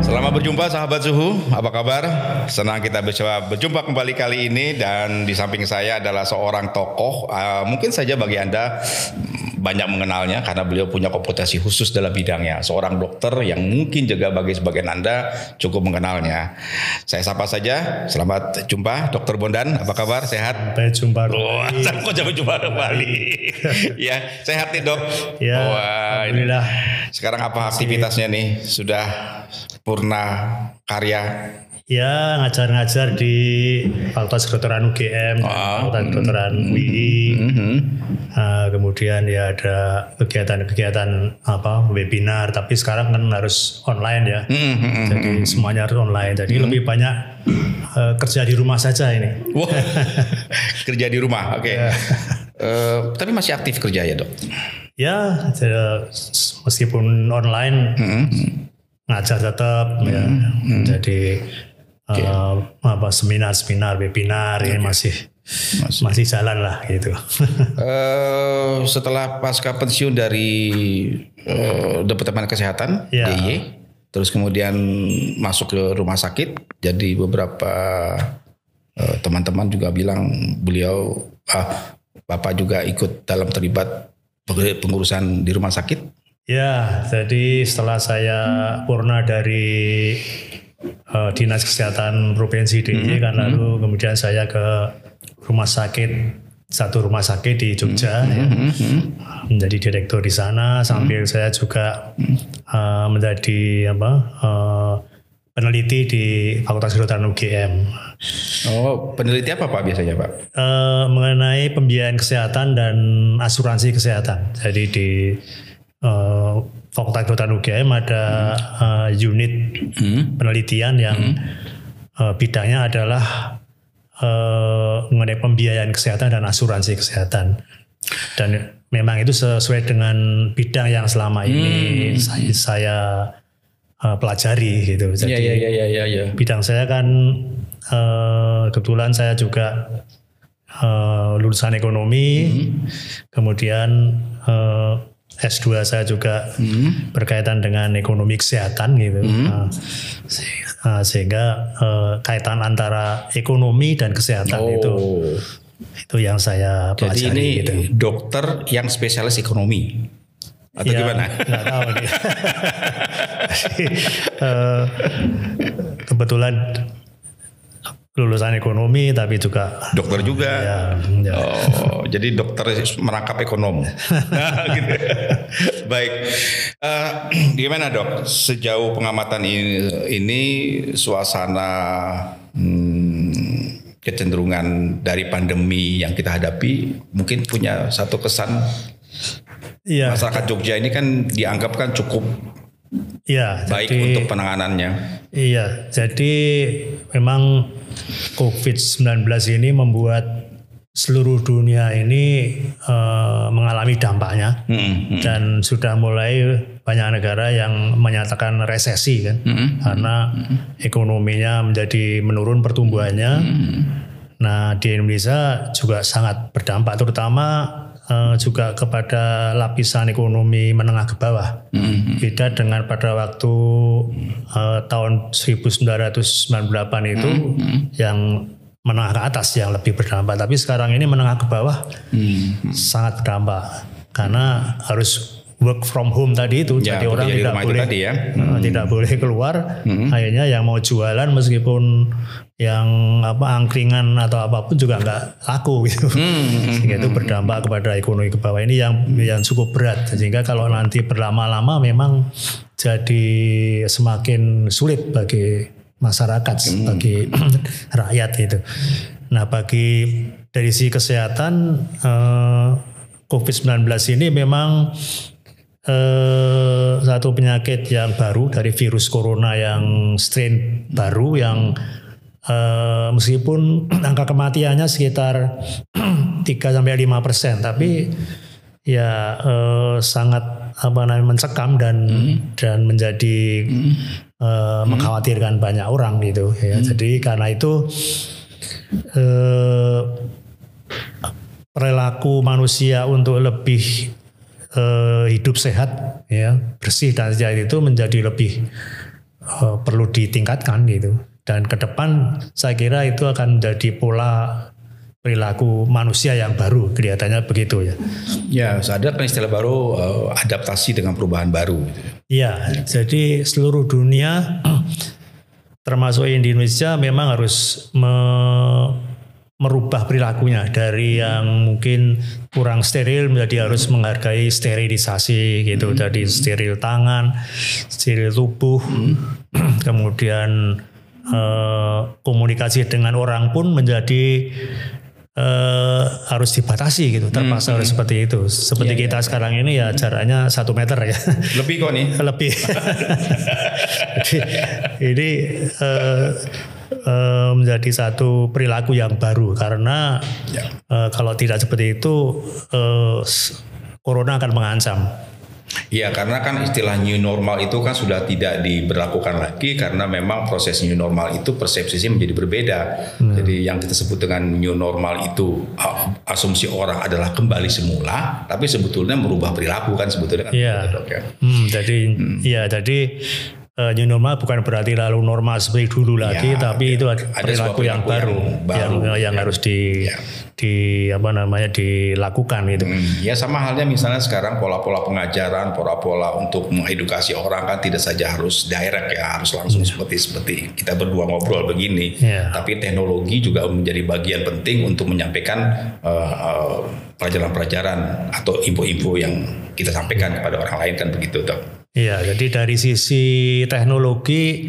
Selamat berjumpa sahabat suhu, apa kabar? Senang kita bisa berjumpa kembali kali ini dan di samping saya adalah seorang tokoh, uh, mungkin saja bagi anda banyak mengenalnya karena beliau punya kompetensi khusus dalam bidangnya. Seorang dokter yang mungkin juga bagi sebagian anda cukup mengenalnya. Saya sapa saja, selamat jumpa Dokter Bondan, apa kabar? Sehat? Sampai jumpa kembali. kok sampai jumpa kembali? ya, sehat nih dok. Ya, Wah, ini- alhamdulillah. sekarang apa aktivitasnya nih? Sudah purna karya? Ya ngajar-ngajar di Fakultas Kedokteran UGM, Oh. Fakultas Kedokteran UI. Mhm. Nah, kemudian ya ada kegiatan-kegiatan apa webinar, tapi sekarang kan harus online ya. Mhm. Jadi semuanya harus online. Jadi lebih banyak eh, kerja di rumah saja ini. Wah, kerja di rumah, oke. Ya. Eh, tapi masih aktif kerja ya dok? Ya, jadi, meskipun online Mhm. Ngajar tetap ya. Jadi eh, apa seminar-seminar, webinar ini masih Masih. masih jalan lah gitu. Eh, setelah pasca pensiun dari eh, Departemen Kesehatan Ya. DIY, terus kemudian masuk ke rumah sakit, jadi beberapa teman-teman juga bilang beliau, ah, bapak juga ikut dalam terlibat pengurusan di rumah sakit. Ya, jadi setelah saya purna dari eh, Dinas Kesehatan Provinsi DIY kan lalu kemudian saya ke rumah sakit satu rumah sakit di Jogja ya. menjadi direktur di sana sambil saya juga eh, menjadi apa eh, peneliti di Fakultas Kedokteran UGM Oh, peneliti apa pak biasanya pak? Eh, mengenai pembiayaan kesehatan dan asuransi kesehatan. Jadi di eh, Fakultas Kedokteran UGM ada eh, unit penelitian yang eh, bidangnya adalah eh, mengenai pembiayaan kesehatan dan asuransi kesehatan. Dan memang itu sesuai dengan bidang yang selama ini saya, saya eh, pelajari gitu. Jadi Iya iya iya iya. iya. bidang saya kan eh, kebetulan saya juga eh, lulusan ekonomi, kemudian eh, S2 saya juga berkaitan dengan ekonomi kesehatan gitu. Nah, se- nah, sehingga eh, kaitan antara ekonomi dan kesehatan itu Oh, itu yang saya jadi pelajari ini gitu. dokter yang spesialis ekonomi atau Ya, gimana? tahu nih. Eh, kebetulan lulusan ekonomi tapi juga Dokter juga. ya, ya. Oh, jadi dokter merangkap ekonom. gitu. Baik, Eh, gimana dok? Sejauh pengamatan ini, ini suasana hmm, kecenderungan dari pandemi yang kita hadapi, mungkin punya satu kesan Iya, masyarakat Jogja ini kan dianggap kan cukup iya. baik jadi, untuk penanganannya. Iya, jadi memang COVID-19 ini membuat seluruh dunia ini eh, mengalami dampaknya. Hmm, hmm, dan sudah mulai banyak negara yang menyatakan resesi kan? Hmm, karena ekonominya menjadi menurun pertumbuhannya. Nah di Indonesia juga sangat berdampak terutama eh, juga kepada lapisan ekonomi menengah ke bawah. hmm, Beda dengan pada waktu eh, tahun 1998 itu yang menengah ke atas yang lebih berdampak. Tapi sekarang ini menengah ke bawah hmm. sangat berdampak karena harus work from home tadi itu Ya, jadi orang tidak boleh tadi ya. eh, tidak boleh keluar akhirnya yang mau jualan meskipun yang apa angkringan atau apa pun juga nggak laku gitu. Sehingga itu berdampak kepada ekonomi ke bawah. Ini yang yang cukup berat. Sehingga kalau nanti berlama-lama memang jadi semakin sulit bagi masyarakat bagi rakyat itu nah bagi dari sisi kesehatan eh, COVID-19 ini memang eh, satu penyakit yang baru dari virus corona yang strain baru yang eh, meskipun angka kematiannya sekitar 3 sampai 5 persen, tapi ya eh, sangat apa namanya mencekam dan dan menjadi eh, mengkhawatirkan banyak orang gitu ya. Jadi karena itu perilaku manusia untuk lebih hidup sehat ya bersih dan sehat itu menjadi lebih uh, perlu ditingkatkan gitu. Dan ke depan saya kira itu akan menjadi pola perilaku manusia yang baru kelihatannya begitu ya. Ya, ada kan istilah baru uh, adaptasi dengan perubahan baru. Gitu. Iya, jadi seluruh dunia termasuk Indonesia memang harus me merubah perilakunya dari yang mungkin kurang steril menjadi harus menghargai sterilisasi gitu hmm. dari steril tangan, steril tubuh, hmm. kemudian eh, komunikasi dengan orang pun menjadi eh, harus dibatasi gitu terpaksa hmm. harus seperti itu seperti yeah, kita yeah. sekarang ini ya jaraknya satu meter ya lebih kok nih lebih jadi ini eh, eh, menjadi satu perilaku yang baru karena yeah. eh, kalau tidak seperti itu eh, corona akan mengancam Iya, karena kan istilah new normal itu kan sudah tidak diberlakukan lagi karena memang proses new normal itu persepsinya menjadi berbeda. Hmm. Jadi yang kita sebut dengan new normal itu asumsi orang adalah kembali semula, tapi sebetulnya merubah perilaku kan sebetulnya kan. Iya. ya. Hmm, jadi hmm. ya jadi uh, new normal bukan berarti lalu normal seperti dulu ya, lagi, tapi ya. itu ada, ada perilaku yang baru, yang, baru, yang, yang ya. harus di ya. Di apa namanya dilakukan itu. Hmm, ya sama halnya misalnya sekarang pola-pola pengajaran, pola-pola untuk mengedukasi orang kan tidak saja harus direct ya, harus langsung hmm. seperti seperti kita berdua ngobrol begini. Ya. Tapi teknologi juga menjadi bagian penting untuk menyampaikan uh, uh, pelajaran-pelajaran atau info-info yang kita sampaikan kepada orang lain kan begitu, dok. Iya, jadi dari sisi teknologi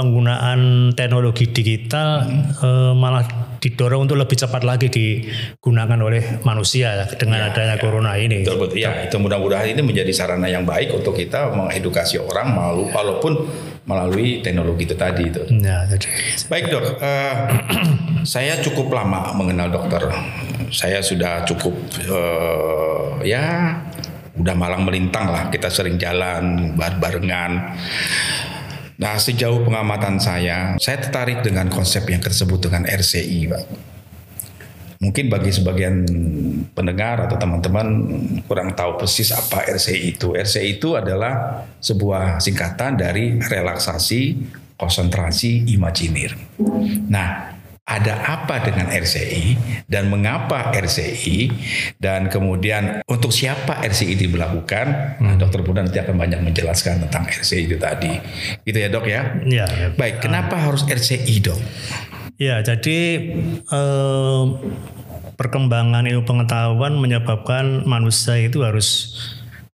penggunaan teknologi digital hmm. eh, malah didorong untuk lebih cepat lagi digunakan oleh manusia ya, dengan ya, adanya ya. corona ini. Betul, betul. Ya, itu mudah-mudahan ini menjadi sarana yang baik untuk kita mengedukasi orang malu walaupun melalui teknologi itu tadi itu. Ya, jadi. Baik dok, uh, saya cukup lama mengenal dokter. Saya sudah cukup uh, ya udah malang melintang lah kita sering jalan barengan nah sejauh pengamatan saya saya tertarik dengan konsep yang tersebut dengan RCI pak. Mungkin bagi sebagian pendengar atau teman-teman kurang tahu persis apa RCI itu. RCI itu adalah sebuah singkatan dari relaksasi konsentrasi imajinir nah ada apa dengan RCI dan mengapa RCI dan kemudian untuk siapa RCI diberlakukan? Hmm. dokter Bunda nanti akan banyak menjelaskan tentang RCI itu tadi. Gitu ya dok ya? Ya baik kenapa uh, harus RCI dok? Ya jadi eh, perkembangan ilmu pengetahuan menyebabkan manusia itu harus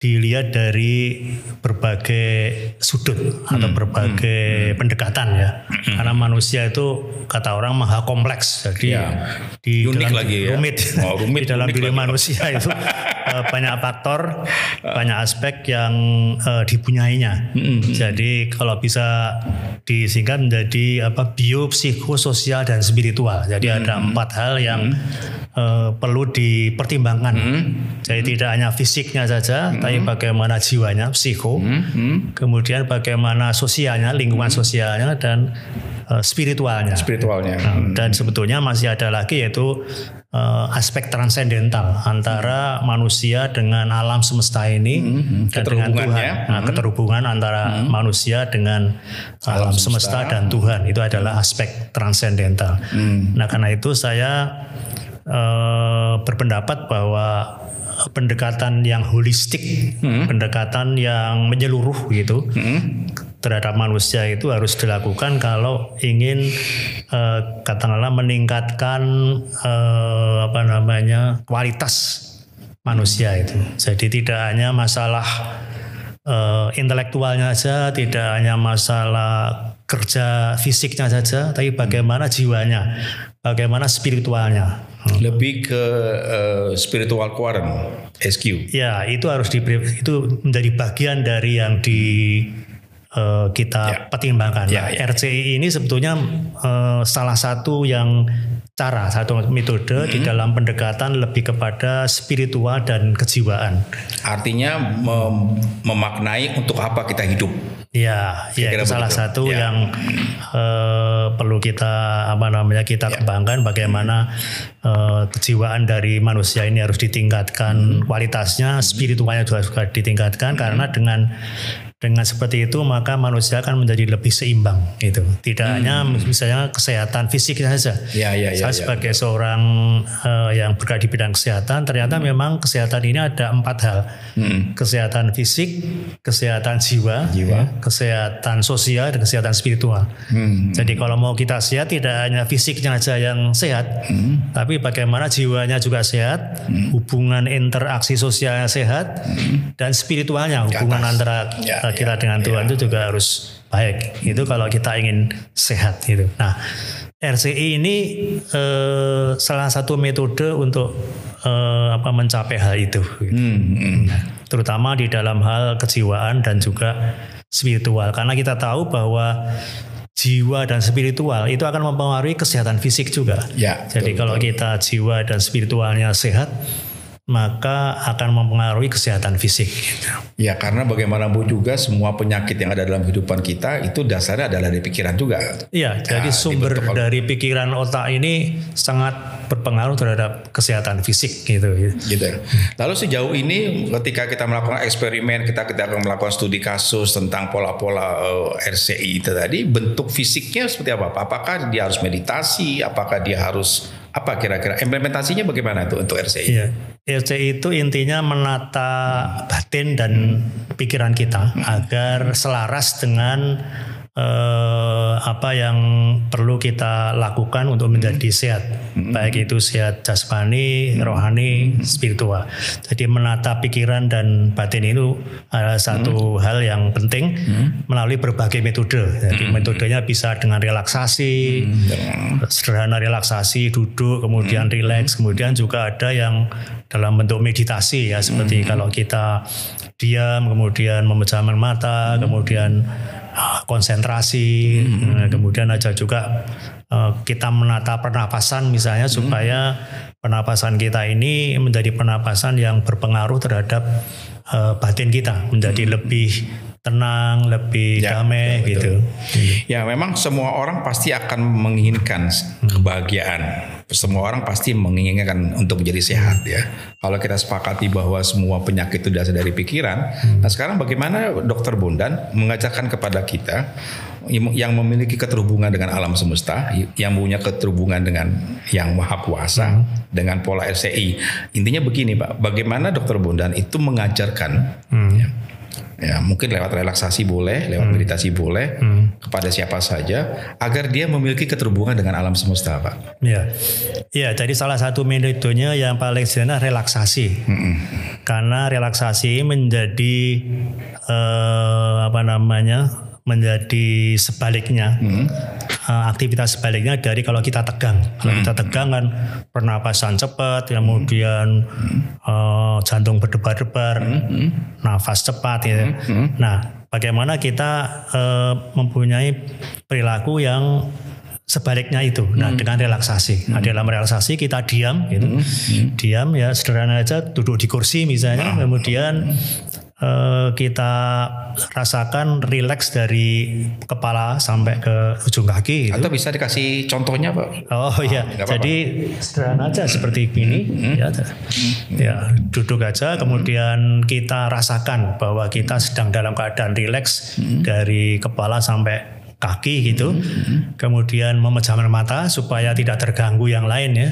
dilihat dari berbagai sudut atau hmm. berbagai hmm. hmm. pendekatan ya. Hmm. Karena manusia itu kata orang maha kompleks. Jadi ya. di Unik dalam lagi ya. rumit. Oh, rumit di dalam diri manusia itu uh, banyak faktor, banyak aspek yang uh, dipunyainya. Hmm, hmm. Jadi kalau bisa disingkat menjadi apa biopsikososial dan spiritual. Jadi hmm. ada empat hal yang hmm uh, perlu dipertimbangkan. Hmm. Jadi hmm. tidak hanya fisiknya saja, hmm. Tapi bagaimana jiwanya, psiko, hmm. Hmm. kemudian bagaimana sosialnya, lingkungan hmm. sosialnya dan uh, spiritualnya. Spiritualnya. Nah, hmm. Dan sebetulnya masih ada lagi yaitu uh, aspek transendental antara hmm. manusia dengan alam semesta ini hmm. dan dengan Tuhan. Nah, hmm. keterhubungan antara hmm. manusia dengan alam, alam semesta. semesta dan Tuhan itu adalah aspek transendental. Hmm. Nah, karena itu saya uh, berpendapat bahwa pendekatan yang holistik, hmm. pendekatan yang menyeluruh gitu hmm. terhadap manusia itu harus dilakukan kalau ingin uh, katakanlah meningkatkan uh, apa namanya kualitas manusia itu. Jadi tidak hanya masalah uh, intelektualnya saja, tidak hanya masalah kerja fisiknya saja, tapi bagaimana jiwanya, bagaimana spiritualnya. Lebih ke uh, spiritual quorum, SQ. Ya, itu harus di itu menjadi bagian dari yang di uh, kita ya. pertimbangkan. Ya, ya. RCI ini sebetulnya uh, salah satu yang cara satu metode hmm. di dalam pendekatan lebih kepada spiritual dan kejiwaan. Artinya mem memaknai untuk apa kita hidup. Ya, ya itu salah satu ya. yang uh, perlu kita apa namanya kita ya. kembangkan bagaimana uh, kejiwaan dari manusia ini harus ditingkatkan hmm. kualitasnya, spiritualnya juga, juga ditingkatkan hmm. karena dengan dengan seperti itu maka manusia akan menjadi lebih seimbang itu. Tidak Hmm. hanya misalnya kesehatan fisik saja. Ya, ya, ya, Saya ya, sebagai seorang eh, yang bergerak di bidang kesehatan ternyata memang kesehatan ini ada empat hal. Hmm. Kesehatan fisik, kesehatan jiwa, Jiwa. ya, kesehatan sosial dan kesehatan spiritual. Hmm. Jadi kalau mau kita sehat tidak hanya fisiknya saja yang sehat, Hmm. tapi bagaimana jiwanya juga sehat, hubungan interaksi sosialnya sehat, dan spiritualnya hubungan antara Ya, kita dengan Tuhan itu juga harus baik. Itu kalau kita ingin sehat gitu. Nah, RCI ini eh, salah satu metode untuk eh, apa mencapai hal itu. gitu. Hmm, hmm. Nah, terutama di dalam hal kejiwaan dan juga spiritual karena kita tahu bahwa jiwa dan spiritual itu akan mempengaruhi kesehatan fisik juga. Ya, Jadi betul, kalau kita jiwa dan spiritualnya sehat maka akan mempengaruhi kesehatan fisik. gitu. Ya karena bagaimanapun juga semua penyakit yang ada dalam kehidupan kita itu dasarnya adalah dari pikiran juga. Iya, jadi sumber dibentuk dari pikiran otak ini sangat berpengaruh terhadap kesehatan fisik gitu. gitu. Lalu sejauh ini ketika kita melakukan eksperimen, kita kita akan melakukan studi kasus tentang pola-pola eh, RCI itu tadi, bentuk fisiknya seperti apa? Pak? Apakah dia harus meditasi? Apakah dia harus apa kira-kira implementasinya bagaimana itu untuk RCI? Iya. RCI itu intinya menata batin dan pikiran kita agar selaras dengan eh, apa yang perlu kita lakukan untuk menjadi sehat. Baik itu sehat jasmani, rohani, spiritual. Jadi menata pikiran dan batin itu adalah satu hal yang penting melalui berbagai metode. Jadi metodenya bisa dengan relaksasi, sederhana relaksasi, duduk, kemudian rileks, kemudian juga ada yang dalam bentuk meditasi ya seperti kalau kita diam, kemudian memejamkan mata, kemudian ah, konsentrasi, Nah, kemudian ada juga eh, kita menata pernapasan misalnya supaya pernapasan kita ini menjadi pernapasan yang berpengaruh terhadap eh, batin kita menjadi lebih tenang, lebih Ya, damai betul, gitu. Ya memang semua orang pasti akan menginginkan kebahagiaan. Semua orang pasti menginginkan untuk menjadi sehat ya. Kalau kita sepakati bahwa semua penyakit itu dasar dari pikiran, nah sekarang bagaimana Dokter Bondan mengajarkan kepada kita yang memiliki keterhubungan dengan alam semesta, yang punya keterhubungan dengan yang maha kuasa, dengan pola RCI. Intinya begini Pak, bagaimana Dokter Bondan itu mengajarkan ya, ya mungkin lewat relaksasi boleh, lewat meditasi boleh kepada siapa saja agar dia memiliki keterhubungan dengan alam semesta, Pak. Ya, ya. Jadi salah satu metodenya yang paling sederhana relaksasi, karena relaksasi menjadi eh, apa namanya, menjadi sebaliknya. Eh, aktivitas sebaliknya dari kalau kita tegang. Kalau kita tegang kan pernapasan cepat, kemudian eh, jantung berdebar-debar, nafas cepat, ya. Nah, bagaimana kita eh, mempunyai perilaku yang sebaliknya itu. Nah, dengan relaksasi. Nah, dalam relaksasi kita diam gitu. Diam ya sederhana aja duduk di kursi misalnya, kemudian eh, kita rasakan rileks dari kepala sampai ke ujung kaki gitu. Atau bisa dikasih contohnya, Pak? Oh iya, apa-apa. jadi sederhana aja seperti ini, ya, ya duduk aja, kemudian kita rasakan bahwa kita sedang dalam keadaan rileks dari kepala sampai kaki gitu, kemudian memejamkan mata supaya tidak terganggu yang lain ya,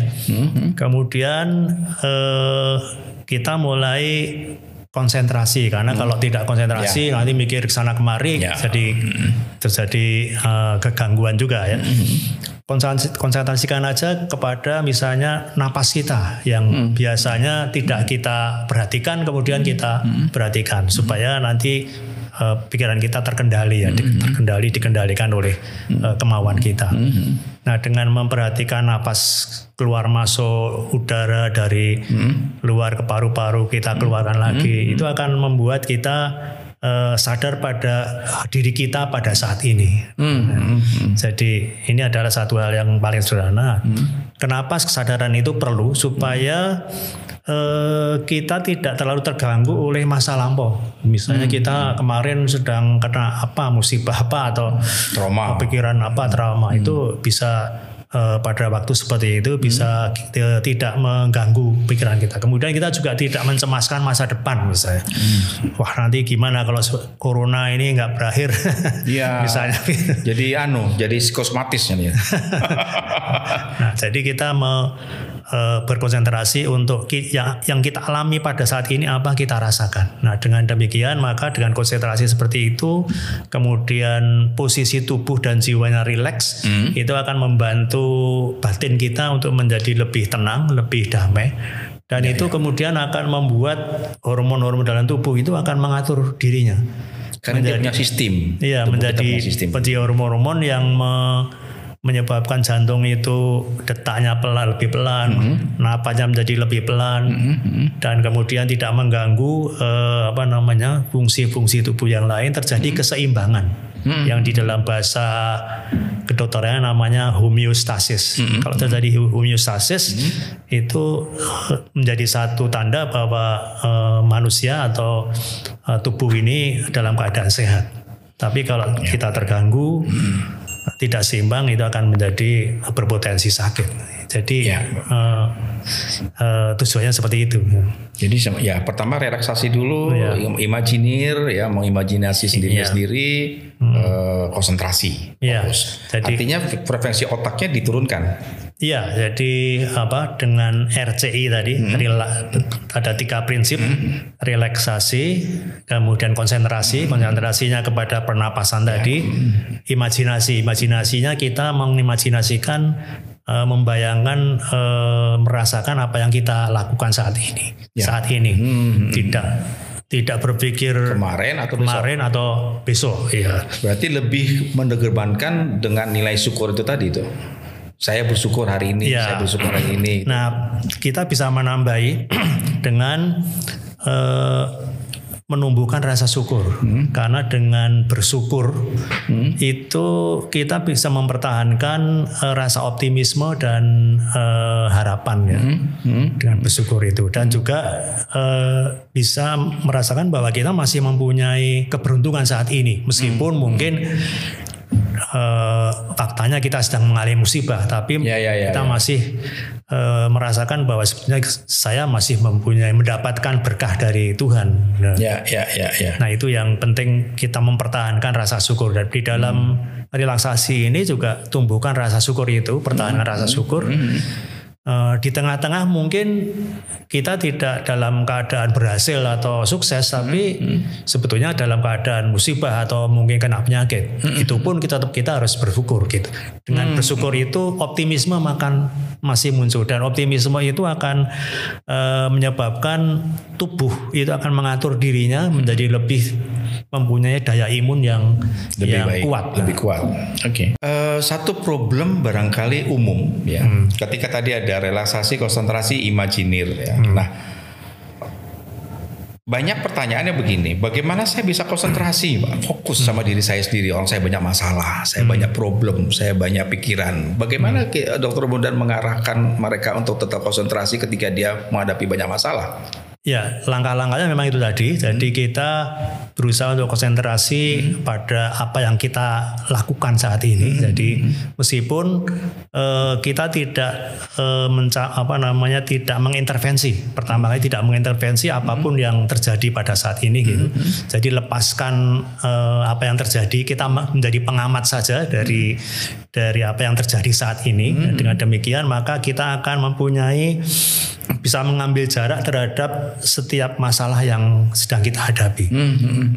kemudian eh, kita mulai konsentrasi karena kalau tidak konsentrasi nanti mikir ke sana kemari Ya. jadi terjadi eh, kegangguan juga ya. Konsentrasi- Konsentrasikan aja kepada misalnya napas kita yang biasanya tidak kita perhatikan kemudian kita perhatikan supaya nanti eh, pikiran kita terkendali ya, di- terkendali dikendalikan oleh eh, kemauan kita. Nah, dengan memperhatikan napas keluar masuk udara dari luar ke paru-paru kita keluarkan lagi, itu akan membuat kita eh, sadar pada diri kita pada saat ini. Nah, Jadi ini adalah satu hal yang paling sederhana. Kenapa kesadaran itu perlu supaya eh, kita tidak terlalu terganggu oleh masa lampau. Misalnya kita kemarin sedang kena apa musibah apa atau Trauma. pikiran apa trauma itu bisa eh, pada waktu seperti itu bisa kita tidak mengganggu pikiran kita. Kemudian kita juga tidak mencemaskan masa depan misalnya. Wah nanti gimana kalau corona ini nggak berakhir? Iya. misalnya. Jadi anu, jadi psikosomatis ya. Nah, jadi kita me- eh, berkonsentrasi untuk ki- yang yang kita alami pada saat ini apa kita rasakan. Nah, dengan demikian maka dengan konsentrasi seperti itu, kemudian posisi tubuh dan jiwanya rileks, itu akan membantu batin kita untuk menjadi lebih tenang, lebih damai. Dan itu kemudian akan membuat hormon-hormon dalam tubuh itu akan mengatur dirinya. Karena dia punya sistem. Iya, menjadi penci hormon-hormon yang me- menyebabkan jantung itu detaknya pelan lebih pelan, Mm-hmm. napasnya menjadi lebih pelan, dan kemudian tidak mengganggu eh, apa namanya fungsi-fungsi tubuh yang lain terjadi Mm-hmm. keseimbangan yang di dalam bahasa kedokteran namanya homeostasis. Mm-hmm. Kalau terjadi homeostasis itu eh, menjadi satu tanda bahwa eh, manusia atau eh, tubuh ini dalam keadaan sehat. Tapi kalau Ya. kita terganggu, Mm-hmm. Tidak seimbang itu akan menjadi berpotensi sakit. Jadi Ya. eh, eh, tujuannya seperti itu. Jadi ya pertama relaksasi dulu, im- imajinir ya, mengimajinasi sendiri Iya. sendiri, eh, konsentrasi, fokus. Jadi- Artinya frekuensi otaknya diturunkan. Iya, jadi apa dengan RCI tadi Hmm. rela- ada tiga prinsip relaksasi, kemudian konsentrasi, konsentrasinya kepada pernapasan Ya. tadi, imajinasi, imajinasinya kita mengimajinasikan eh, membayangkan eh, merasakan apa yang kita lakukan saat ini, Ya. saat ini, Hmm. tidak tidak berpikir Kemarin atau besok. kemarin atau besok, iya. Berarti lebih mendegerbankan dengan nilai syukur itu tadi itu. Saya bersyukur hari ini, Iya. saya bersyukur hari ini. Nah, kita bisa menambahi dengan eh, menumbuhkan rasa syukur, karena dengan bersyukur itu kita bisa mempertahankan eh, rasa optimisme dan eh, harapan ya dengan bersyukur itu, dan juga eh, bisa merasakan bahwa kita masih mempunyai keberuntungan saat ini, meskipun mungkin eh, faktanya kita sedang mengalami musibah, tapi Ya, ya, ya, kita ya. masih eh, merasakan bahwa sebenarnya saya masih mempunyai mendapatkan berkah dari Tuhan. Nah, Ya, ya, ya, ya. nah, itu yang penting kita mempertahankan rasa syukur dan di dalam relaksasi ini juga tumbuhkan rasa syukur itu, pertahankan rasa syukur. Eh, di tengah-tengah mungkin kita tidak dalam keadaan berhasil atau sukses, tapi sebetulnya dalam keadaan musibah atau mungkin kena penyakit. Itu pun kita tetap kita harus bersyukur gitu. Dengan bersyukur itu optimisme akan masih muncul dan optimisme itu akan eh, menyebabkan tubuh itu akan mengatur dirinya menjadi lebih mempunyai daya imun yang lebih yang baik, kuat. lebih kuat. Oke. Eh, satu problem barangkali umum ya. Ketika tadi ada relaksasi, konsentrasi, imajinir ya. Nah, banyak pertanyaannya begini, bagaimana saya bisa konsentrasi, Pak? fokus sama diri saya sendiri. Orang saya banyak masalah, saya banyak problem, saya banyak pikiran. Bagaimana ke- Dokter Bondan mengarahkan mereka untuk tetap konsentrasi ketika dia menghadapi banyak masalah? Ya, langkah-langkahnya memang itu tadi. Jadi kita berusaha untuk konsentrasi pada apa yang kita lakukan saat ini. Jadi meskipun eh, kita tidak eh, menca apa namanya tidak mengintervensi. Pertama kali tidak mengintervensi apa pun yang terjadi pada saat ini gitu. Jadi lepaskan eh, apa yang terjadi, kita menjadi pengamat saja dari dari apa yang terjadi saat ini. Dengan demikian maka kita akan mempunyai bisa mengambil jarak terhadap setiap masalah yang sedang kita hadapi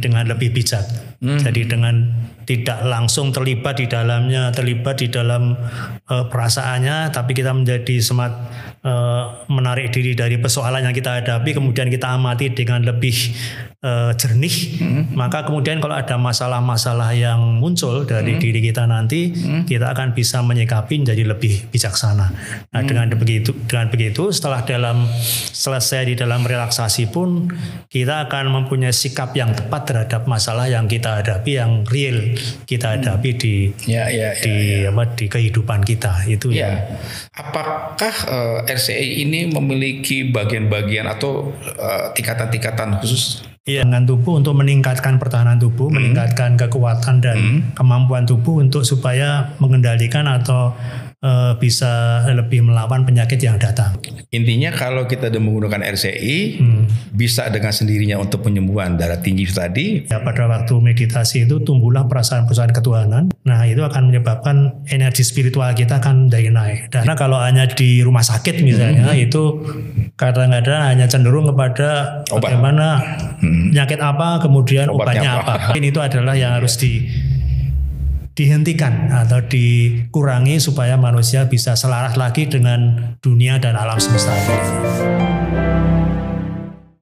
dengan lebih bijak. Jadi dengan tidak langsung terlibat di dalamnya, terlibat di dalam eh, perasaannya, tapi kita menjadi semat eh, menarik diri dari persoalan yang kita hadapi, kemudian kita amati dengan lebih eh, jernih. Maka kemudian kalau ada masalah-masalah yang muncul dari diri kita nanti, kita akan bisa menyikapi menjadi lebih bijaksana. Nah, dengan begitu, dengan begitu setelah dalam selesai di dalam relaksasi pun kita akan mempunyai sikap yang tepat terhadap masalah yang kita hadapi yang real kita hadapi di Ya, ya, ya. di apa di kehidupan kita itu ya. Ya, apakah RCI ini memiliki bagian-bagian atau eh, tingkatan-tingkatan khusus Iya, dengan tubuh untuk meningkatkan pertahanan tubuh, hmm. meningkatkan kekuatan dan hmm. kemampuan tubuh untuk supaya mengendalikan atau uh, bisa lebih melawan penyakit yang datang. Intinya kalau kita sudah menggunakan RCI hmm. bisa dengan sendirinya untuk penyembuhan darah tinggi tadi. Ya pada waktu meditasi itu tumbuhlah perasaan-perasaan ketuhanan. Nah itu akan menyebabkan energi spiritual kita akan dari naik. Karena kalau hanya di rumah sakit misalnya hmm. itu kadang-kadang hanya cenderung kepada Obat. bagaimana hmm. penyakit apa kemudian obatnya, obatnya apa. apa. Ini itu adalah yang harus di dihentikan atau dikurangi supaya manusia bisa selaras lagi dengan dunia dan alam semesta ini.